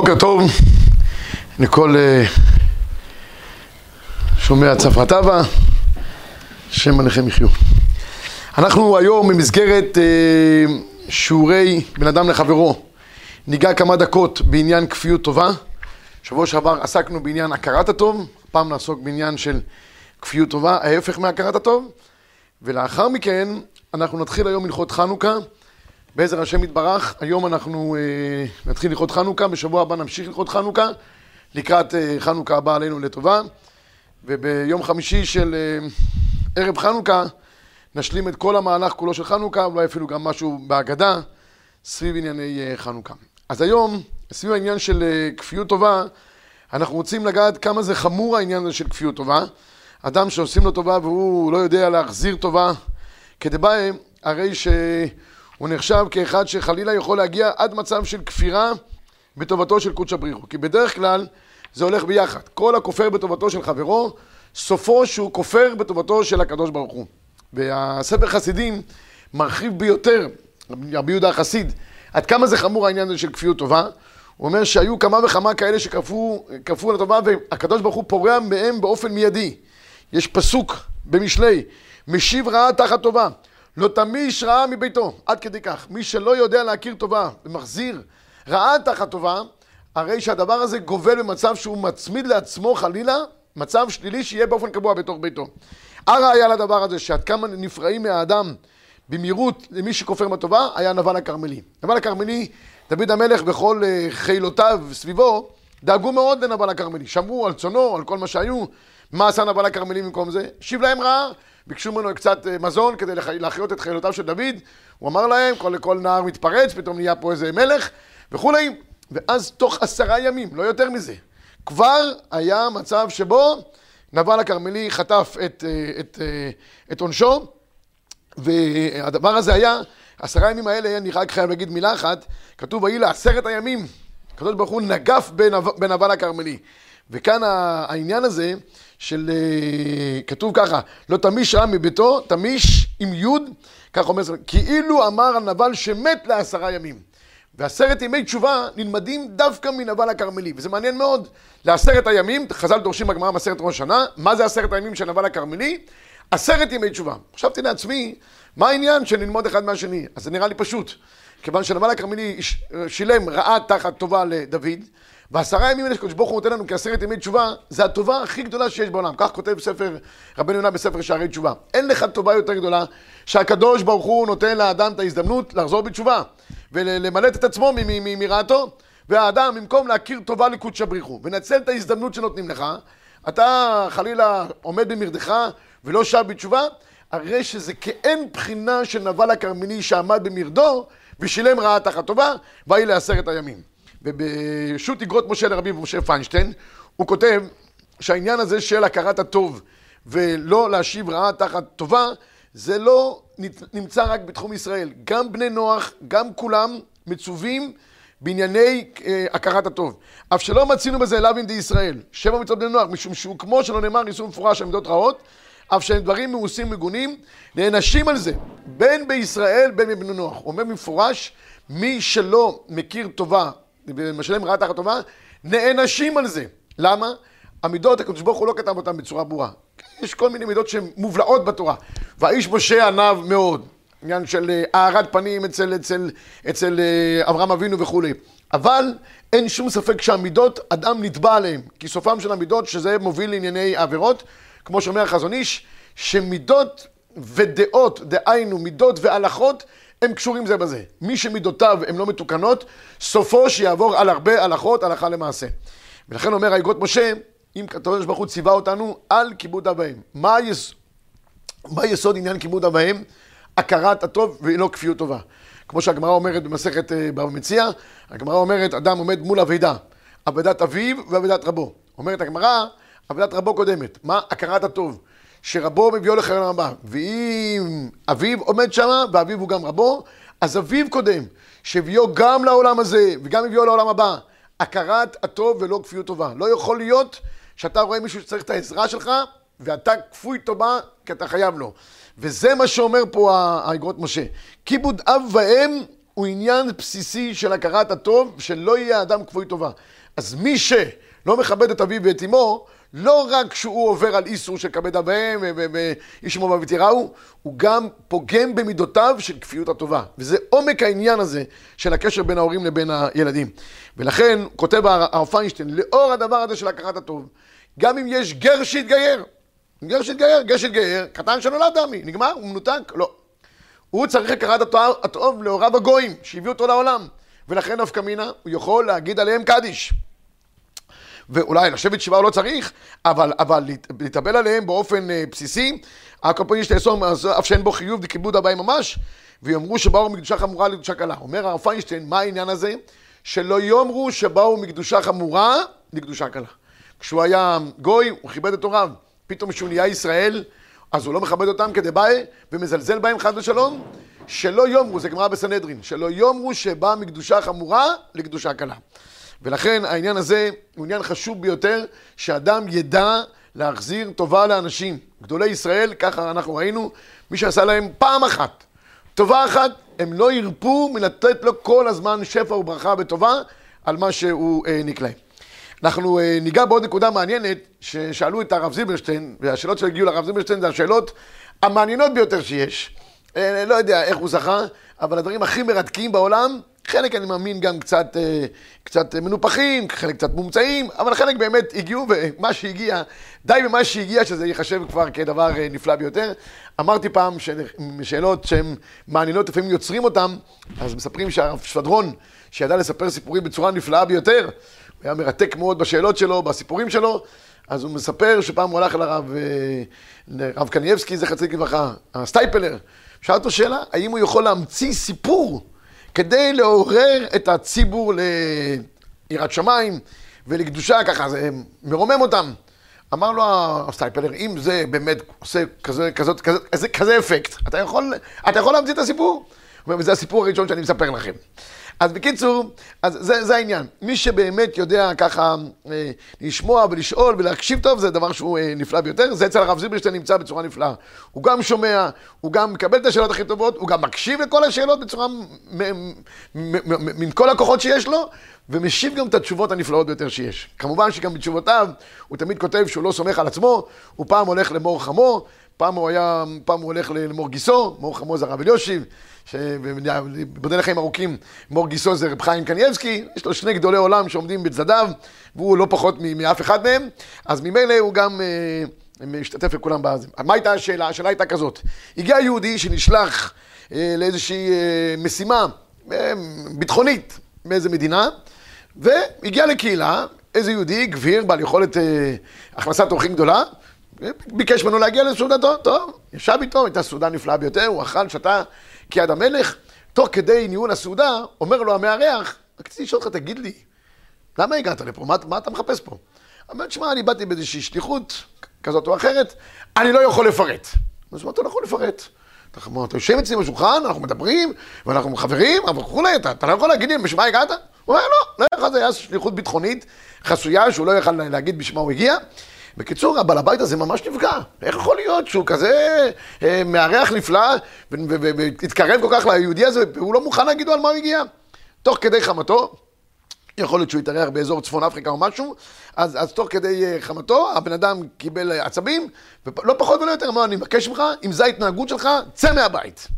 בוקר טוב לכל אה, שומע צפרא טבא, שם עליכם יחיו. אנחנו היום במסגרת אה, שיעורי בן אדם לחברו, ניגע כמה דקות בעניין כפיות טובה. שבוע שעבר עסקנו בעניין הכרת הטוב, הפעם נעסוק בעניין של כפיות טובה, ההפך מהכרת הטוב, ולאחר מכן אנחנו נתחיל היום הלכות חנוכה. בעזר השם יתברך, היום אנחנו אה, נתחיל ללכות חנוכה, בשבוע הבא נמשיך ללכות חנוכה, לקראת אה, חנוכה הבא עלינו לטובה, וביום חמישי של אה, ערב חנוכה נשלים את כל המהלך כולו של חנוכה, אולי אפילו גם משהו בהגדה סביב ענייני אה, חנוכה. אז היום, סביב העניין של אה, כפיות טובה, אנחנו רוצים לגעת כמה זה חמור העניין הזה של כפיות טובה. אדם שעושים לו טובה והוא לא יודע להחזיר טובה כדבעי, הרי ש... הוא נחשב כאחד שחלילה יכול להגיע עד מצב של כפירה בטובתו של קודש הבריחו. כי בדרך כלל זה הולך ביחד. כל הכופר בטובתו של חברו, סופו שהוא כופר בטובתו של הקדוש ברוך הוא. והספר חסידים מרחיב ביותר, רבי יהודה החסיד, עד כמה זה חמור העניין הזה של כפיות טובה. הוא אומר שהיו כמה וכמה כאלה שכפו לטובה והקדוש ברוך הוא פורע מהם באופן מיידי. יש פסוק במשלי, משיב רעה תחת טובה. לא תמיש רעה מביתו, עד כדי כך. מי שלא יודע להכיר טובה ומחזיר רעה תחת טובה, הרי שהדבר הזה גובל במצב שהוא מצמיד לעצמו חלילה מצב שלילי שיהיה באופן קבוע בתוך ביתו. הראיה לדבר הזה שעד כמה נפרעים מהאדם במהירות למי שכופר בטובה, היה נבל הכרמלי. נבל הכרמלי, דוד המלך וכל אה, חילותיו סביבו, דאגו מאוד לנבל הכרמלי. שמרו על צונו, על כל מה שהיו. מה עשה נבל הכרמלי במקום זה? השיב להם רעה. ביקשו ממנו קצת אה, מזון כדי להחיות את חילותיו של דוד, הוא אמר להם, כל, כל נער מתפרץ, פתאום נהיה פה איזה מלך וכולי, ואז תוך עשרה ימים, לא יותר מזה, כבר היה מצב שבו נבל הכרמלי חטף את, אה, את, אה, את עונשו, והדבר הזה היה, עשרה ימים האלה, אני רק חייב להגיד מילה אחת, כתוב ויהי לעשרת הימים, הקדוש ברוך הוא נגף בנבל הכרמלי. וכאן העניין הזה של, אה, כתוב ככה, לא תמיש רע מביתו, תמיש עם יוד, כך אומר, כאילו אמר הנבל שמת לעשרה ימים. ועשרת ימי תשובה נלמדים דווקא מנבל הכרמלי, וזה מעניין מאוד. לעשרת הימים, חז"ל דורשים בגמרא בעשרת ראש השנה, מה זה עשרת הימים של נבל הכרמלי? עשרת ימי תשובה. חשבתי לעצמי, מה העניין של ללמוד אחד מהשני? אז זה נראה לי פשוט. כיוון שנבל הכרמלי שילם רעה תחת טובה לדוד, ועשרה ימים האלה שקדוש ברוך הוא נותן לנו כעשרת ימי תשובה, זה הטובה הכי גדולה שיש בעולם. כך כותב ספר רבנו יונה בספר שערי תשובה. אין לך טובה יותר גדולה שהקדוש ברוך הוא נותן לאדם את ההזדמנות לחזור בתשובה ולמלט את עצמו מרעתו. והאדם, במקום להכיר טובה לקודשא בריחו ונצל את ההזדמנות שנותנים לך, אתה חלילה עומד במרדך ולא שב בתשובה, הרי שזה כאין בחינה של נבל הכרמיני שעמד במרדו ושילם רעה תחת טובה, ויהי לעשרת הימים. וברשות אגרות משה לרבי משה פיינשטיין, הוא כותב שהעניין הזה של הכרת הטוב ולא להשיב רעה תחת טובה, זה לא נמצא רק בתחום ישראל. גם בני נוח, גם כולם מצווים בענייני אה, הכרת הטוב. אף שלא מצינו בזה אליו עם די ישראל, שבע מצוות בני נוח, משום שהוא כמו שלא נאמר ניסו מפורש על מידות רעות, אף שהם דברים מאוסים מגונים, נענשים על זה, בין בישראל בין בבני נוח. הוא אומר במפורש, מי שלא מכיר טובה ומשלם רעה תחת טובה, נענשים על זה. למה? המידות, הקדוש ברוך הוא לא כתב אותן בצורה ברורה. יש כל מיני מידות שהן מובלעות בתורה. והאיש משה עניו מאוד. עניין של אה, הארת פנים אצל, אצל, אצל אה, אברהם אבינו וכולי. אבל אין שום ספק שהמידות, אדם נתבע עליהן. כי סופם של המידות, שזה מוביל לענייני עבירות, כמו שאומר החזון איש, שמידות ודעות, דהיינו מידות והלכות, הם קשורים זה בזה. מי שמידותיו הן לא מתוקנות, סופו שיעבור על הרבה הלכות, הלכה למעשה. ולכן אומר האגרות משה, אם הקדוש ברוך הוא ציווה אותנו על כיבוד אביהם. מה, יס... מה יסוד עניין כיבוד אביהם? הכרת הטוב ולא כפיות טובה. כמו שהגמרא אומרת במסכת אה, בבא מציע, הגמרא אומרת, אדם עומד מול אבידה, אבידת אביו ואבידת רבו. אומרת הגמרא, אבידת רבו קודמת. מה? הכרת הטוב. שרבו מביאו לחיים הבא. ואם אביו עומד שמה, ואביו הוא גם רבו, אז אביו קודם, שהביאו גם לעולם הזה, וגם הביאו לעולם הבא. הכרת הטוב ולא כפיות טובה. לא יכול להיות שאתה רואה מישהו שצריך את העזרה שלך, ואתה כפוי טובה, כי אתה חייב לו. וזה מה שאומר פה האגרות משה. כיבוד אב ואם הוא עניין בסיסי של הכרת הטוב, שלא יהיה אדם כפוי טובה. אז מי שלא מכבד את אביו ואת אמו, לא רק שהוא עובר על איסור של כבד אביהם ואיש אמו ואביו תיראו, הוא גם פוגם במידותיו של כפיות הטובה. וזה עומק העניין הזה של הקשר בין ההורים לבין הילדים. ולכן, כותב הרב פיינשטיין, לאור הדבר הזה של הכרת הטוב, גם אם יש גר שהתגייר, גר שהתגייר, גר שהתגייר, קטן שנולד דמי, נגמר, הוא מנותק? לא. הוא צריך הכרת הטוב להוריו הגויים, שהביאו אותו לעולם. ולכן נפקא מינה, הוא יכול להגיד עליהם קדיש. ואולי לשבת שבעה לא צריך, אבל, אבל להתאבל עליהם באופן אה, בסיסי, הקופאי יש לאסור אף שאין בו חיוב וכיבוד הבאים ממש, ויאמרו שבאו מקדושה חמורה לקדושה קלה. אומר הרב פיינשטיין, מה העניין הזה? שלא יאמרו שבאו מקדושה חמורה לקדושה קלה. כשהוא היה גוי, הוא כיבד את הוריו. פתאום כשהוא נהיה ישראל, אז הוא לא מכבד אותם כדי באי, ומזלזל בהם חד ושלום. שלא יאמרו, זה גמרא בסנהדרין, שלא יאמרו שבא מקדושה חמורה לקדושה קלה. ולכן העניין הזה הוא עניין חשוב ביותר, שאדם ידע להחזיר טובה לאנשים. גדולי ישראל, ככה אנחנו ראינו, מי שעשה להם פעם אחת, טובה אחת, הם לא ירפו מלתת לו כל הזמן שפע וברכה וטובה על מה שהוא אה, נקלע. אנחנו אה, ניגע בעוד נקודה מעניינת ששאלו את הרב זילברשטיין, והשאלות שהגיעו לרב זילברשטיין זה השאלות המעניינות ביותר שיש. אה, לא יודע איך הוא זכה, אבל הדברים הכי מרתקים בעולם, חלק אני מאמין גם קצת, אה, קצת מנופחים, חלק קצת מומצאים, אבל חלק באמת הגיעו, ומה שהגיע, די במה שהגיע, שזה ייחשב כבר כדבר אה, נפלא ביותר. אמרתי פעם שאלות שהן מעניינות, לפעמים יוצרים אותן, אז מספרים שהרב שפדרון, שידע לספר סיפורים בצורה נפלאה ביותר, הוא היה מרתק מאוד בשאלות שלו, בסיפורים שלו, אז הוא מספר שפעם הוא הלך לרב, לרב קנייבסקי, זכר צדיק לברכה, הסטייפלר, שאל אותו שאלה, האם הוא יכול להמציא סיפור כדי לעורר את הציבור ליראת שמיים ולקדושה, ככה זה מרומם אותם. אמר לו הסטייפלר, אם זה באמת עושה כזה, כזה, כזה, כזה, כזה אפקט, אתה יכול, אתה יכול להמציא את הסיפור? אומר, וזה הסיפור הראשון שאני מספר לכם. אז בקיצור, אז זה, זה העניין. מי שבאמת יודע ככה אה, לשמוע ולשאול ולהקשיב טוב, זה דבר שהוא אה, נפלא ביותר. זה אצל הרב זילברשטיין נמצא בצורה נפלאה. הוא גם שומע, הוא גם מקבל את השאלות הכי טובות, הוא גם מקשיב לכל השאלות בצורה, מן כל הכוחות שיש לו, ומשיב גם את התשובות הנפלאות ביותר שיש. כמובן שגם בתשובותיו, הוא תמיד כותב שהוא לא סומך על עצמו, הוא פעם הולך למור חמו, פעם הוא היה, פעם הוא הולך למור גיסו, מור חמו זה הרב אליושיב. שבדל לחיים ארוכים, מור גיסו זה רב חיים קנייבסקי, יש לו שני גדולי עולם שעומדים בצדדיו, והוא לא פחות מאף אחד מהם, אז ממילא הוא גם אה, משתתף לכולם בזה. מה הייתה השאלה? השאלה הייתה כזאת, הגיע יהודי שנשלח אה, לאיזושהי אה, משימה ביטחונית באיזה מדינה, והגיע לקהילה, איזה יהודי, גביר, בעל יכולת הכנסת אורחים גדולה, ביקש ממנו להגיע לסעודתו, טוב, ישב איתו, הייתה סעודה נפלאה ביותר, הוא אכל, שתה כיד המלך, תוך כדי ניהול הסעודה, אומר לו המארח, רציתי לשאול אותך, תגיד לי, למה הגעת לפה? מה, מה אתה מחפש פה? אומר, שמע, אני באתי באיזושהי שליחות כזאת או אחרת, אני לא יכול לפרט. אז מה אתה לא יכול לפרט? אתה, אתה יושב אצלי בשולחן, אנחנו מדברים, ואנחנו חברים, אבל וכולי, אתה, אתה לא יכול להגיד לי בשביל מה הגעת? הוא אומר, לא, לא יכול, זה היה שליחות ביטחונית חסויה, שהוא לא יכל להגיד בשביל מה הוא הגיע. בקיצור, הבעל הבית הזה ממש נפגע. איך יכול להיות שהוא כזה אה, מארח נפלא והתקרב כל כך ליהודי הזה, והוא לא מוכן להגיד לו על מה הוא הגיע? תוך כדי חמתו, יכול להיות שהוא התארח באזור צפון אפריקה או משהו, אז, אז תוך כדי אה, חמתו, הבן אדם קיבל אה, עצבים, ולא פחות ולא יותר, אמר, אני מבקש ממך, אם זו ההתנהגות שלך, צא מהבית.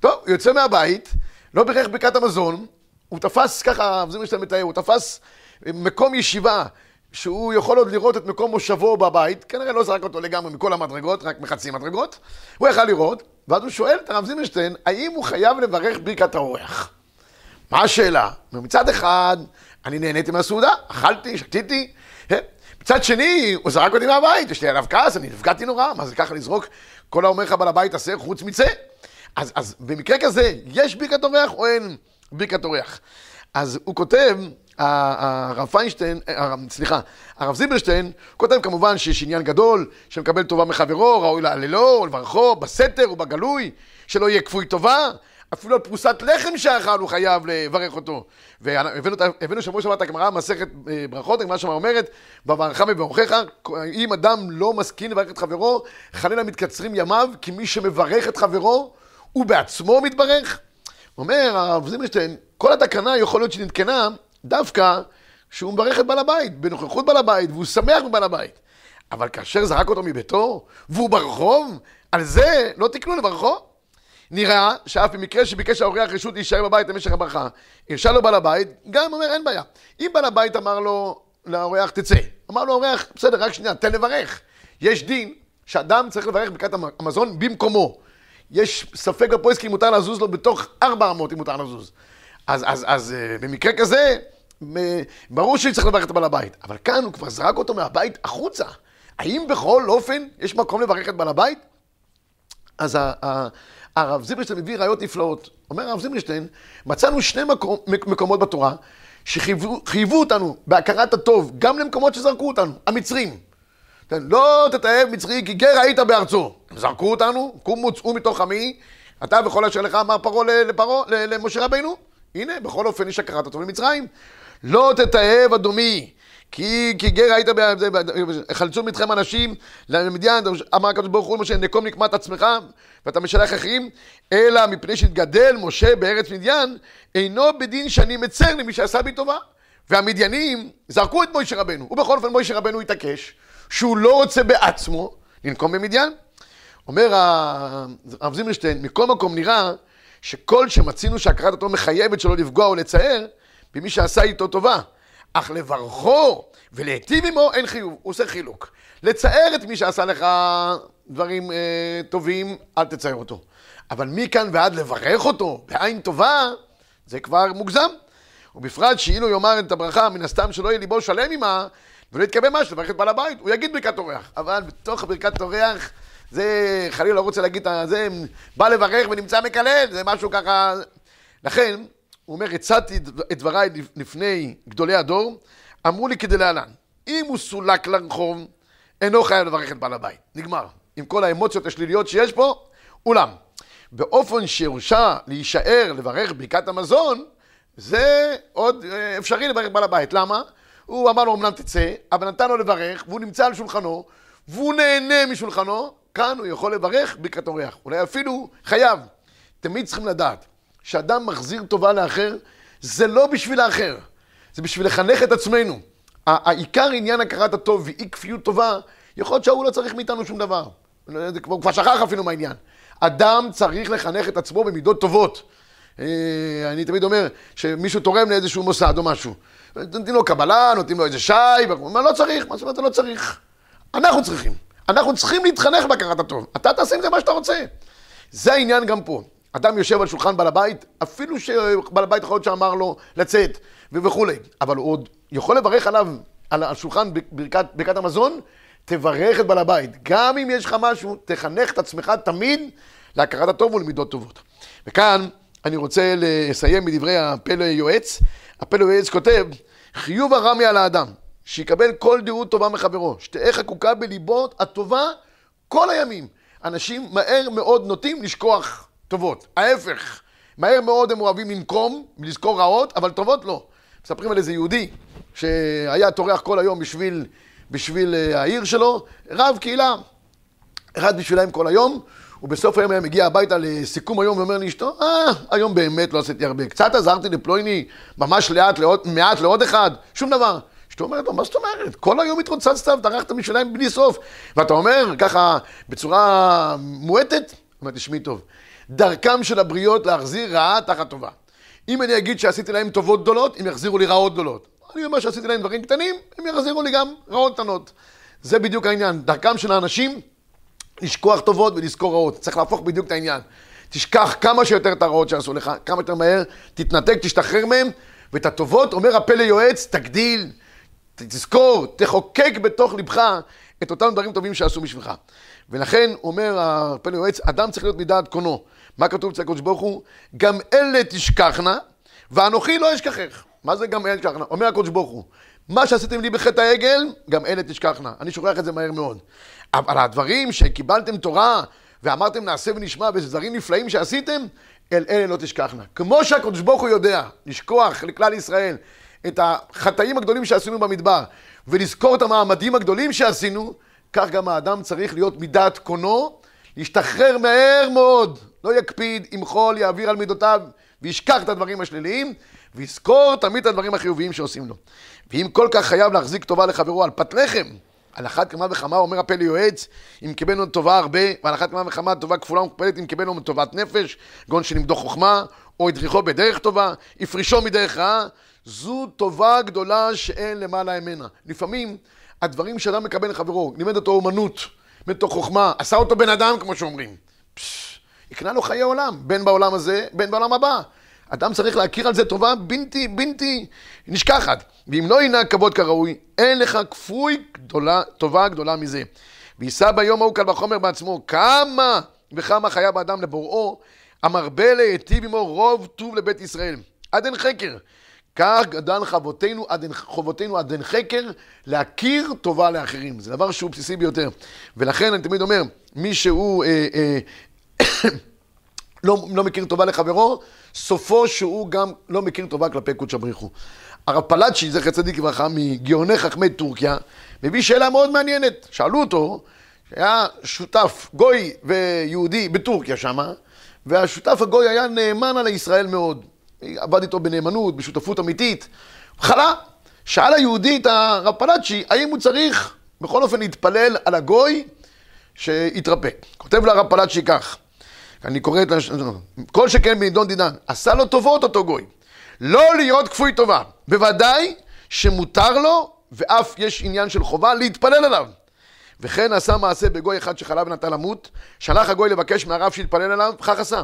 טוב, הוא יוצא מהבית, לא בירך ברכת המזון, הוא תפס, ככה, זה מה שאתה מתאר, הוא תפס מקום ישיבה שהוא יכול עוד לראות את מקום מושבו בבית, כנראה לא זרק אותו לגמרי מכל המדרגות, רק מחצי מדרגות, הוא יכל לראות, ואז הוא שואל את הרב זימנשטיין, האם הוא חייב לברך ברכת האורח? מה השאלה? מצד אחד, אני נהניתי מהסעודה, אכלתי, שתיתי, אה? מצד שני, הוא זרק אותי מהבית, יש לי עליו כעס, אני נפגעתי נורא, מה זה ככה לזרוק כל האומר לך בעל הבית עשה חוץ מצא? אז, אז במקרה כזה, יש ברכת אורח או אין ברכת אורח? אז הוא כותב, הרב פיינשטיין, סליחה, הרב זיבלשטיין, כותב כמובן שיש עניין גדול, שמקבל טובה מחברו, ראוי להללו, לברכו, בסתר ובגלוי, שלא יהיה כפוי טובה, אפילו על פרוסת לחם שאכל הוא חייב לברך אותו. והבאנו שבוע שעבר את הגמרא, מסכת אה, ברכות, הגמרא שמה אומרת, בברכה מברכך, אם אדם לא מסכין לברך את חברו, חלילה מתקצרים ימיו, כי מי שמברך את חברו, הוא בעצמו מתברך. אומר הרב זימרשטיין, כל התקנה יכול להיות שנתקנה דווקא שהוא מברך את בעל הבית, בנוכחות בעל הבית, והוא שמח בבעל הבית. אבל כאשר זרק אותו מביתו, והוא ברחוב, על זה לא תקנו לברכו. נראה שאף במקרה שביקש האורח רשות להישאר בבית למשך הברכה, הרשה לו בעל הבית, גם אומר אין בעיה. אם בעל הבית אמר לו לאורח תצא, אמר לו האורח, בסדר, רק שנייה, תן לברך. יש דין שאדם צריך לברך ברכת המזון במקומו. יש ספק בפויסק אם מותר לזוז לו בתוך ארבע אמות אם מותר לזוז. אז, אז, אז אה, במקרה כזה, ברור שצריך לברך את בעל הבית. אבל כאן הוא כבר זרק אותו מהבית החוצה. האם בכל אופן יש מקום לברך את בעל הבית? אז הרב זיברשטיין מביא ראיות נפלאות. אומר הרב זיברשטיין, מצאנו שני מקום, מקומות בתורה שחייבו אותנו בהכרת הטוב, גם למקומות שזרקו אותנו, המצרים. כן, לא תתאהב מצרי כי גר היית בארצו. הם זרקו אותנו, קומו צאו מתוך עמי, אתה וכל אשר לך אמר פרעה למשה רבינו. הנה, בכל אופן יש הכרת הטוב למצרים. לא תתאהב אדומי, כי, כי גר היית, חלצו מתכם אנשים למדיין, אמר הקדוש ברוך הוא משה, נקום נקמת עצמך ואתה משלח אחרים, אלא מפני שהתגדל משה בארץ מדיין, אינו בדין שאני מצר למי שעשה בי טובה. והמדיינים זרקו את מוישה רבנו, ובכל אופן מוישה רבנו התעקש שהוא לא רוצה בעצמו לנקום במדיין. אומר הרב זימרשטיין, מכל מקום נראה שכל שמצינו שהכרת אותו מחייבת שלא לפגוע או לצער במי שעשה איתו טובה. אך לברכו ולהיטיב עמו אין חיוב, הוא עושה חילוק. לצער את מי שעשה לך דברים אה, טובים, אל תצייר אותו. אבל מכאן ועד לברך אותו בעין טובה, זה כבר מוגזם. ובפרט שאילו יאמר את הברכה, מן הסתם שלא יהיה ליבו שלם עמה, ולא יתקבל משהו, לברך את בעל הבית, הוא יגיד ברכת אורח. אבל בתוך ברכת אורח, זה חלילה לא רוצה להגיד, זה בא לברך ונמצא מקלל, זה משהו ככה... לכן, הוא אומר, הצעתי את דבריי לפני גדולי הדור, אמרו לי כדלהלן, אם הוא סולק לרחוב, אינו חייב לברך את בעל הבית. נגמר. עם כל האמוציות השליליות שיש פה, אולם, באופן שהורשה להישאר לברך ברכת המזון, זה עוד אה, אפשרי לברך בעל הבית. למה? הוא אמר לו, אמנם תצא, אבל נתן לו לברך, והוא נמצא על שולחנו, והוא נהנה משולחנו, כאן הוא יכול לברך ברכת אורח. אולי אפילו חייב. תמיד צריכים לדעת שאדם מחזיר טובה לאחר, זה לא בשביל האחר, זה בשביל לחנך את עצמנו. העיקר עניין הכרת הטוב ואי כפיות טובה, יכול להיות שההוא לא צריך מאיתנו שום דבר. זה כבר, כבר שכח אפילו מהעניין. אדם צריך לחנך את עצמו במידות טובות. אה, אני תמיד אומר שמישהו תורם לאיזשהו מוסד או משהו. נותנים לו קבלה, נותנים לו איזה שי, מה לא צריך? מה זאת אומרת לא צריך? אנחנו צריכים. אנחנו צריכים להתחנך בהכרת הטוב. אתה תעשה עם זה מה שאתה רוצה. זה העניין גם פה. אדם יושב על שולחן בעל הבית, אפילו שבעל הבית יכול להיות שאמר לו לצאת וכולי, אבל הוא עוד יכול לברך עליו, על השולחן ברכת, ברכת המזון, תברך את בעל הבית. גם אם יש לך משהו, תחנך את עצמך תמיד להכרת הטוב ולמידות טובות. וכאן אני רוצה לסיים מדברי הפלא יועץ. הפלא יועץ כותב, חיוב הרמי על האדם, שיקבל כל דעות טובה מחברו, שתהא חקוקה בליבו הטובה כל הימים. אנשים מהר מאוד נוטים לשכוח טובות. ההפך, מהר מאוד הם אוהבים לנקום, לזכור רעות, אבל טובות לא. מספרים על איזה יהודי שהיה טורח כל היום בשביל, בשביל אה, העיר שלו, רב קהילה, אחד בשבילם כל היום, ובסוף היום היה מגיע הביתה לסיכום היום ואומר לאשתו, אה, היום באמת לא עשיתי הרבה. קצת עזרתי לפלויני, ממש לאט, לעוד, מעט לעוד אחד, שום דבר. אשתו אומרת לו, מה זאת אומרת? כל היום התרוצצת וטרחת בשבילם בלי סוף. ואתה אומר ככה, בצורה מועטת, אומרת, תשמעי טוב, דרכם של הבריות להחזיר רעה תחת טובה. אם אני אגיד שעשיתי להם טובות גדולות, הם יחזירו לי רעות גדולות. אני אומר שעשיתי להם דברים קטנים, הם יחזירו לי גם רעות קטנות. זה בדיוק העניין. דרכם של האנשים לשכוח טובות ולזכור רעות. צריך להפוך בדיוק את העניין. תשכח כמה שיותר את הרעות שעשו לך, כמה שיותר מהר, תתנתק, תשתחרר מהם, ואת הטובות, אומר הפה ליועץ, תגדיל, תזכור, תחוקק בתוך לבך את אותם דברים טובים שעשו בשבילך. ולכן אומר הפה ליועץ, אדם צריך להיות מדעת קונו. מה כתוב אצל הקדוש ברוך הוא? גם אלה תשכחנה, ואנוכי לא אשכחך. מה זה גם אלה תשכחנה? אומר הקדוש ברוך הוא, מה שעשיתם לי בחטא העגל, גם אלה תשכחנה. אני שוכח את זה מהר מאוד. אבל הדברים שקיבלתם תורה ואמרתם נעשה ונשמע, וזה דברים נפלאים שעשיתם, אל אלה לא תשכחנה. כמו שהקדוש ברוך הוא יודע לשכוח לכלל ישראל את החטאים הגדולים שעשינו במדבר, ולזכור את המעמדים הגדולים שעשינו, כך גם האדם צריך להיות מדעת קונו, להשתחרר מהר מאוד, לא יקפיד, ימחול, יעביר על מידותיו, וישכח את הדברים השליליים, ויזכור תמיד את הדברים החיוביים שעושים לו. ואם כל כך חייב להחזיק טובה לחברו על פת לחם, על אחת כמה וכמה אומר הפה ליועץ, אם קיבלנו טובה הרבה, ועל אחת כמה וכמה טובה כפולה ומכופלת, אם קיבלנו טובת נפש, גון שלימדו חוכמה, או הדריכו בדרך טובה, הפרישו מדרך רעה, זו טובה גדולה שאין למעלה ממנה. לפעמים הדברים שאדם מקבל לחברו, לימד אותו אומנות, לימד אותו חוכמה, עשה אותו בן אדם, כמו שאומרים. פשש, יקנה לו חיי עולם, בין בעולם הזה, בין בעולם הבא. אדם צריך להכיר על זה טובה בלתי, בלתי נשכחת. ואם לא ינהג כבוד כראוי, אין לך כפוי גדולה, טובה גדולה מזה. ויישא ביום ההוא קל וחומר בעצמו, כמה וכמה חייב האדם לבוראו, המרבה להיטיב עמו רוב טוב לבית ישראל. עד אין חקר. כך גדל חובותינו עד חובותינו עד אין חקר, להכיר טובה לאחרים. זה דבר שהוא בסיסי ביותר. ולכן אני תמיד אומר, מי שהוא אה, אה, לא, לא מכיר טובה לחברו, סופו שהוא גם לא מכיר טובה כלפי קודש הבריחו. הרב פלאצ'י, זכר צדיק לברכה, מגאוני חכמי טורקיה, מביא שאלה מאוד מעניינת. שאלו אותו, שהיה שותף גוי ויהודי בטורקיה שמה, והשותף הגוי היה נאמן על ישראל מאוד. עבד איתו בנאמנות, בשותפות אמיתית. חלה, שאל היהודי את הרב פלאצ'י, האם הוא צריך בכל אופן להתפלל על הגוי שיתרפא. כותב לרב פלאצ'י כך, אני קורא את. כל שכן בנידון דינן, עשה לו טובות אותו גוי. לא להיות כפוי טובה. בוודאי שמותר לו, ואף יש עניין של חובה, להתפלל עליו. וכן עשה מעשה בגוי אחד שחלה ונטה למות, שלח הגוי לבקש מהרב שיתפלל עליו, וכך עשה.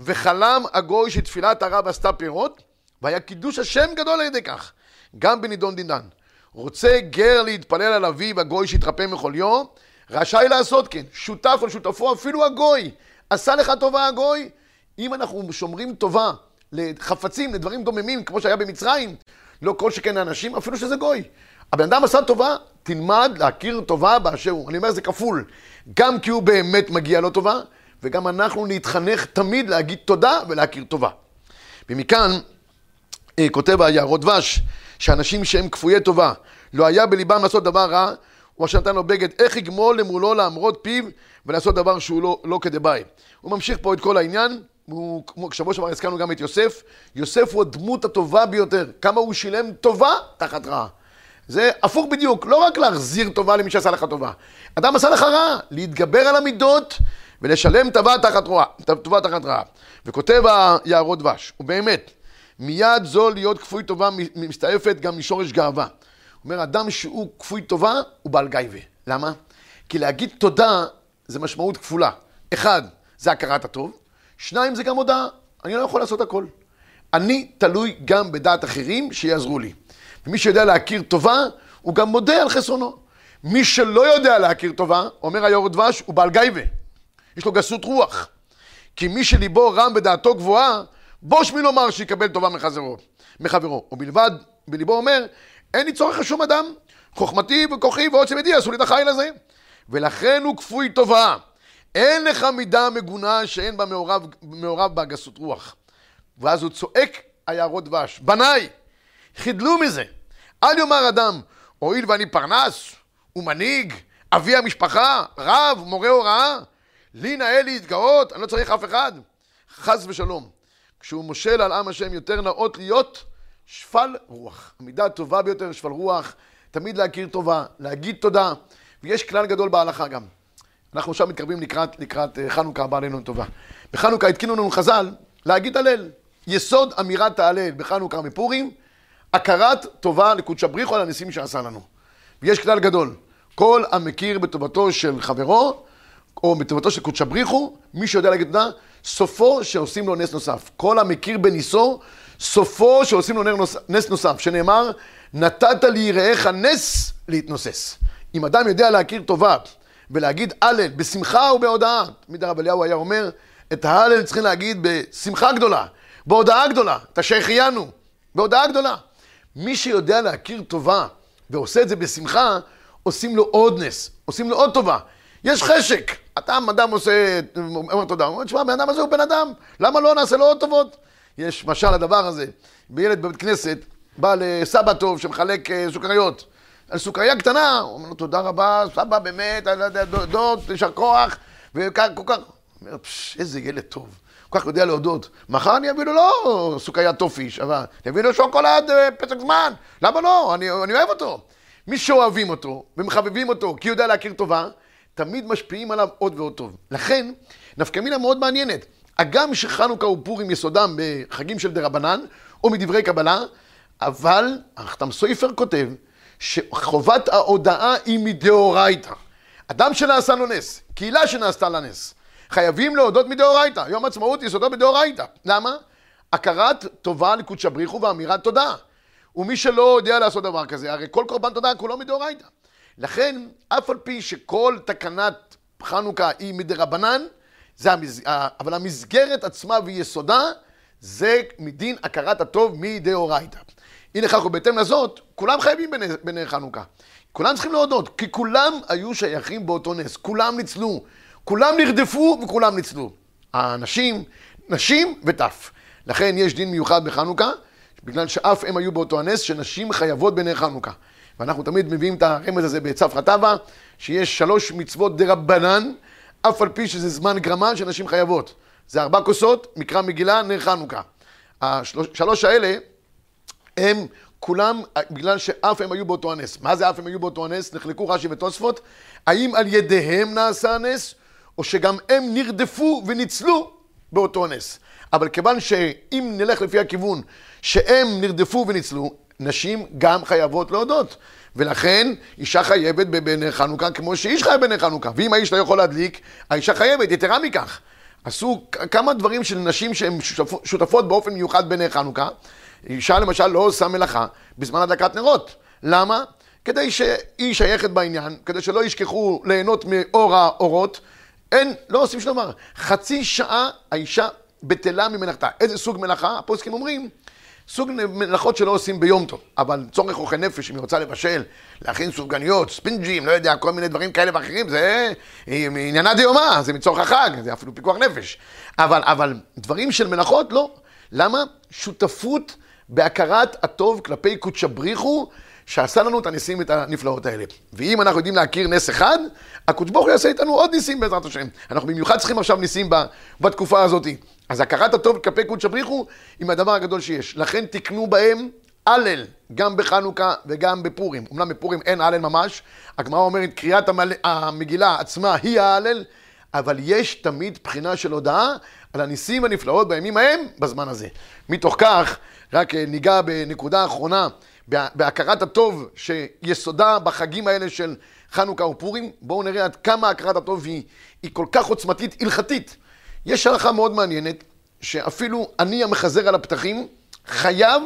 וחלם הגוי שתפילת הרב עשתה פירות, והיה קידוש השם גדול על ידי כך, גם בנידון דינן. רוצה גר להתפלל על אביו הגוי שהתרפא מחוליו, רשאי לעשות כן. שותף על שותפו, אפילו הגוי. עשה לך טובה הגוי? אם אנחנו שומרים טובה לחפצים, לדברים דוממים, כמו שהיה במצרים, לא כל שכן האנשים, אפילו שזה גוי. הבן אדם עשה טובה, תלמד להכיר טובה באשר הוא. אני אומר, זה כפול. גם כי הוא באמת מגיע לו טובה, וגם אנחנו נתחנך תמיד להגיד תודה ולהכיר טובה. ומכאן אה, כותב היערות דבש, שאנשים שהם כפויי טובה, לא היה בליבם לעשות דבר רע, הוא אשר נתן לו בגד, איך יגמול למולו לעמוד פיו ולעשות דבר שהוא לא, לא כדבעי. הוא ממשיך פה את כל העניין, הוא, כמו שבוע שעבר הזכרנו גם את יוסף, יוסף הוא הדמות הטובה ביותר, כמה הוא שילם טובה תחת רעה. זה הפוך בדיוק, לא רק להחזיר טובה למי שעשה לך טובה. אדם עשה לך רע, להתגבר על המידות ולשלם טובה תחת רעה, טובה תחת רעה. וכותב היערות דבש, ובאמת, מיד זו להיות כפוי טובה מסתעפת גם משורש גאווה. הוא אומר, אדם שהוא כפוי טובה הוא בעל גייבה. למה? כי להגיד תודה זה משמעות כפולה. אחד, זה הכרת הטוב. שניים, זה גם הודעה. אני לא יכול לעשות הכל. אני תלוי גם בדעת אחרים שיעזרו לי. ומי שיודע להכיר טובה, הוא גם מודה על חסרונו. מי שלא יודע להכיר טובה, אומר היו"ר דבש, הוא בעל גייבה. יש לו גסות רוח. כי מי שליבו רם בדעתו גבוהה, בוש מי לומר שיקבל טובה מחזרו, מחברו. ובלבד, בליבו אומר, אין לי צורך לשום אדם. חוכמתי וכוחי ועוצם ידי עשו לי את החיל הזה. ולכן הוא כפוי טובה. אין לך מידה מגונה שאין בה מעורב, מעורב בה גסות רוח. ואז הוא צועק היערות דבש, בניי, חידלו מזה. אל יאמר אדם, הואיל ואני פרנס ומנהיג, אבי המשפחה, רב, מורה הוראה, לי נאה להתגאות, אני לא צריך אף אחד. חס ושלום. כשהוא מושל על עם השם יותר נאות להיות שפל רוח. המידה הטובה ביותר, שפל רוח, תמיד להכיר טובה, להגיד תודה, ויש כלל גדול בהלכה גם. אנחנו עכשיו מתקרבים לקראת, לקראת אה, חנוכה הבא עלינו לטובה. בחנוכה התקינו לנו חז"ל להגיד הלל. יסוד אמירת ההלל בחנוכה מפורים, הכרת טובה לקודש הבריחו על הניסים שעשה לנו. ויש כלל גדול, כל המכיר בטובתו של חברו, או בטובתו של קודש הבריחו, מי שיודע להגיד תודה, סופו שעושים לו נס נוסף. כל המכיר בניסו, סופו שעושים לו נס נוסף, שנאמר, נתת ליראיך נס להתנוסס. אם אדם יודע להכיר טובה ולהגיד הלל בשמחה ובהודאה, תמיד הרב אליהו היה אומר, את ההלל צריכים להגיד בשמחה גדולה, בהודאה גדולה, תשייכיינו, בהודאה גדולה. מי שיודע להכיר טובה ועושה את זה בשמחה, עושים לו עוד נס, עושים לו עוד טובה. יש חשק, אתה אדם עושה, אומר תודה, הוא אומר, תשמע, הבן אדם הזה הוא בן אדם, למה לא נעשה לו עוד טובות? יש משל לדבר הזה, בילד בבית כנסת, בא לסבא טוב שמחלק אה, סוכריות. על סוכריה קטנה, הוא אומר לו, תודה רבה, סבא, באמת, דוד, יישר כוח, וכך, כל כך. הוא אומר, פשש, איזה ילד טוב. כל כך יודע להודות. מחר אני אביא לו לא סוכריית טופיש, אבל אני אביא לו שוקולד אה, פסק זמן. למה לא? אני, אני אוהב אותו. מי שאוהבים אותו ומחבבים אותו כי יודע להכיר טובה, תמיד משפיעים עליו עוד ועוד טוב. לכן, נפקא מינה מאוד מעניינת. הגם שחנוכה ופורים יסודם בחגים של דרבנן, או מדברי קבלה, אבל החתם סופר כותב שחובת ההודאה היא מדאורייתא. אדם שנעשה לו נס, קהילה שנעשתה לה נס, חייבים להודות מדאורייתא. יום עצמאות יסודו מדאורייתא. למה? הכרת טובה לקודשא בריחו ואמירת תודה. ומי שלא יודע לעשות דבר כזה, הרי כל קורבן תודה כולו מדאורייתא. לכן, אף על פי שכל תקנת חנוכה היא מדרבנן, זה. אבל המסגרת עצמה ויסודה זה מדין הכרת הטוב מדאורייתא. הנה כך ובהתאם לזאת, כולם חייבים בנר חנוכה. כולם צריכים להודות, כי כולם היו שייכים באותו נס, כולם ניצלו, כולם נרדפו וכולם ניצלו. האנשים, נשים וטף. לכן יש דין מיוחד בחנוכה, בגלל שאף הם היו באותו הנס, שנשים חייבות בנר חנוכה. ואנחנו תמיד מביאים את הרמז הזה בצפרא טבא, שיש שלוש מצוות דרבנן, אף על פי שזה זמן גרמה שנשים חייבות. זה ארבע כוסות, מקרא מגילה, נר חנוכה. השלוש האלה הם כולם, בגלל שאף הם היו באותו הנס. מה זה אף הם היו באותו הנס? נחלקו רש"י ותוספות. האם על ידיהם נעשה הנס, או שגם הם נרדפו וניצלו באותו נס. אבל כיוון שאם נלך לפי הכיוון שהם נרדפו וניצלו, נשים גם חייבות להודות. ולכן אישה חייבת בנר חנוכה כמו שאיש חייב בנר חנוכה. ואם האיש לא יכול להדליק, האישה חייבת, יתרה מכך. עשו כמה דברים של נשים שהן שותפות באופן מיוחד בנר חנוכה. אישה למשל לא עושה מלאכה בזמן הדלקת נרות. למה? כדי שהיא שייכת בעניין, כדי שלא ישכחו ליהנות מאור האורות. אין, לא עושים שום דבר. חצי שעה האישה בטלה ממלאכתה. איזה סוג מלאכה? הפוסקים אומרים, סוג מלאכות שלא עושים ביום טוב, אבל צורך אוכל נפש, אם היא רוצה לבשל, להכין סופגניות, ספינג'ים, לא יודע, כל מיני דברים כאלה ואחרים, זה עניינה דיומה, זה מצורך החג, זה אפילו פיקוח נפש. אבל, אבל דברים של מלאכות, לא. למה? שותפות בהכרת הטוב כלפי קודשא בריחו, שעשה לנו את הניסים ואת הנפלאות האלה. ואם אנחנו יודעים להכיר נס אחד, הקדוש ברוך הוא יעשה איתנו עוד ניסים בעזרת השם. אנחנו במיוחד צריכים עכשיו ניסים בתקופה הזאת. אז הכרת הטוב כלפי קודש הבריחו עם הדבר הגדול שיש. לכן תקנו בהם הלל, גם בחנוכה וגם בפורים. אמנם בפורים אין הלל ממש, הגמרא אומרת קריאת המל... המגילה עצמה היא ההלל, אבל יש תמיד בחינה של הודעה על הניסים הנפלאות בימים ההם בזמן הזה. מתוך כך, רק אה, ניגע בנקודה האחרונה, בהכרת הטוב שיסודה בחגים האלה של חנוכה ופורים. בואו נראה עד כמה הכרת הטוב היא, היא כל כך עוצמתית, הלכתית. יש הלכה מאוד מעניינת, שאפילו אני המחזר על הפתחים, חייב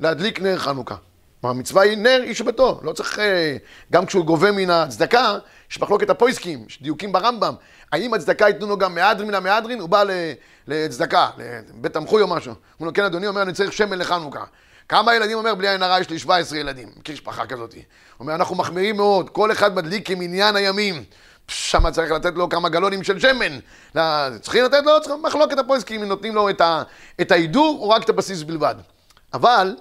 להדליק נר חנוכה. המצווה היא נר איש ביתו, לא צריך, אה, גם כשהוא גובה מן הצדקה, יש מחלוקת הפויסקים, יש דיוקים ברמב"ם. האם הצדקה ייתנו לו גם מהדרין מן המהדרין? הוא בא לצדקה, לבית תמחוי או משהו. הוא אומר, כן אדוני, אומר, אני צריך שמן לחנוכה. כמה ילדים אומר, בלי עין הרע יש לי 17 ילדים, מכיר משפחה כזאת. אומר, אנחנו מחמירים מאוד, כל אחד מדליק כמניין הימים. שם צריך לתת לו כמה גלונים של שמן. צריכים לתת לו, צריכים מחלוקת הפויסקים, אם נותנים לו את ההידור או רק את הבסיס בלבד. אבל,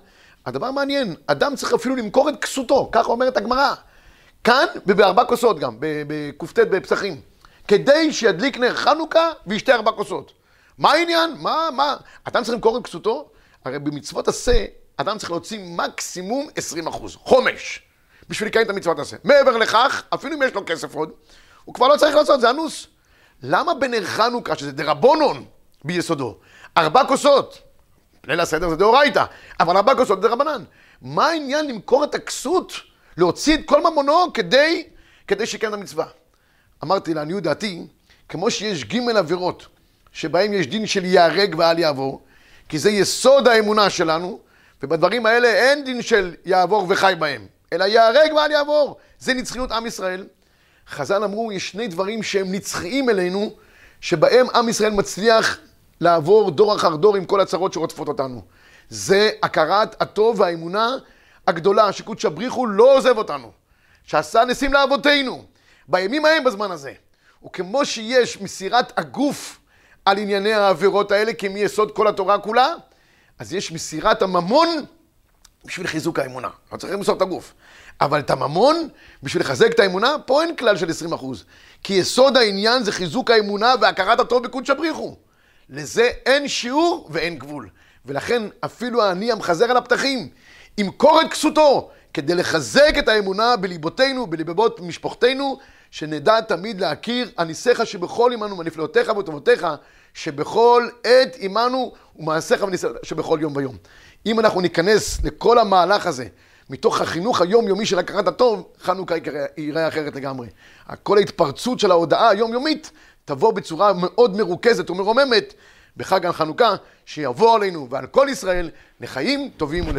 הדבר מעניין, אדם צריך אפילו למכור את כסותו, ככה אומרת הגמרא. כאן ובארבע כוסות גם, בקט בפסחים. כדי שידליק נר חנוכה וישתה ארבע כוסות. מה העניין? מה, מה? אדם צריך למכור את כסותו? הרי במצוות עשה, אדם צריך להוציא מקסימום 20 אחוז, חומש, בשביל לקיים את המצוות עשה. מעבר לכך, אפילו אם יש לו כסף עוד, הוא כבר לא צריך לעשות, זה אנוס. למה בנר חנוכה, שזה דרבונון ביסודו, ארבע כוסות, ליל הסדר זה דאורייתא, אבל כוסות זה דרבנן. מה העניין למכור את הכסות, להוציא את כל ממונו כדי, כדי שיקיים את המצווה? אמרתי לעניות דעתי, כמו שיש ג' עבירות, שבהם יש דין של ייהרג ואל יעבור, כי זה יסוד האמונה שלנו, ובדברים האלה אין דין של יעבור וחי בהם, אלא ייהרג ואל יעבור. זה נצחיות עם ישראל. חז"ל אמרו, יש שני דברים שהם נצחיים אלינו, שבהם עם ישראל מצליח לעבור דור אחר דור עם כל הצרות שרודפות אותנו. זה הכרת הטוב והאמונה הגדולה, שקודש הבריחו לא עוזב אותנו, שעשה ניסים לאבותינו, בימים ההם בזמן הזה. וכמו שיש מסירת הגוף על ענייני העבירות האלה כמיסוד כל התורה כולה, אז יש מסירת הממון בשביל חיזוק האמונה. לא צריך למסור את הגוף. אבל את הממון, בשביל לחזק את האמונה, פה אין כלל של 20 אחוז. כי יסוד העניין זה חיזוק האמונה והכרת הטוב בקודש הבריחו. לזה אין שיעור ואין גבול. ולכן אפילו העני המחזר על הפתחים, ימכור את כסותו, כדי לחזק את האמונה בליבותינו, בלבבות משפחתנו, שנדע תמיד להכיר הניסיך שבכל עמנו ונפלאותיך וטובותיך, שבכל עת עמנו ומעשיך וניסיך שבכל יום ויום. אם אנחנו ניכנס לכל המהלך הזה, מתוך החינוך היומיומי של הכרת הטוב, חנוכה ייראה אחרת לגמרי. כל ההתפרצות של ההודעה היומיומית תבוא בצורה מאוד מרוכזת ומרוממת בחג החנוכה, שיבוא עלינו ועל כל ישראל לחיים טובים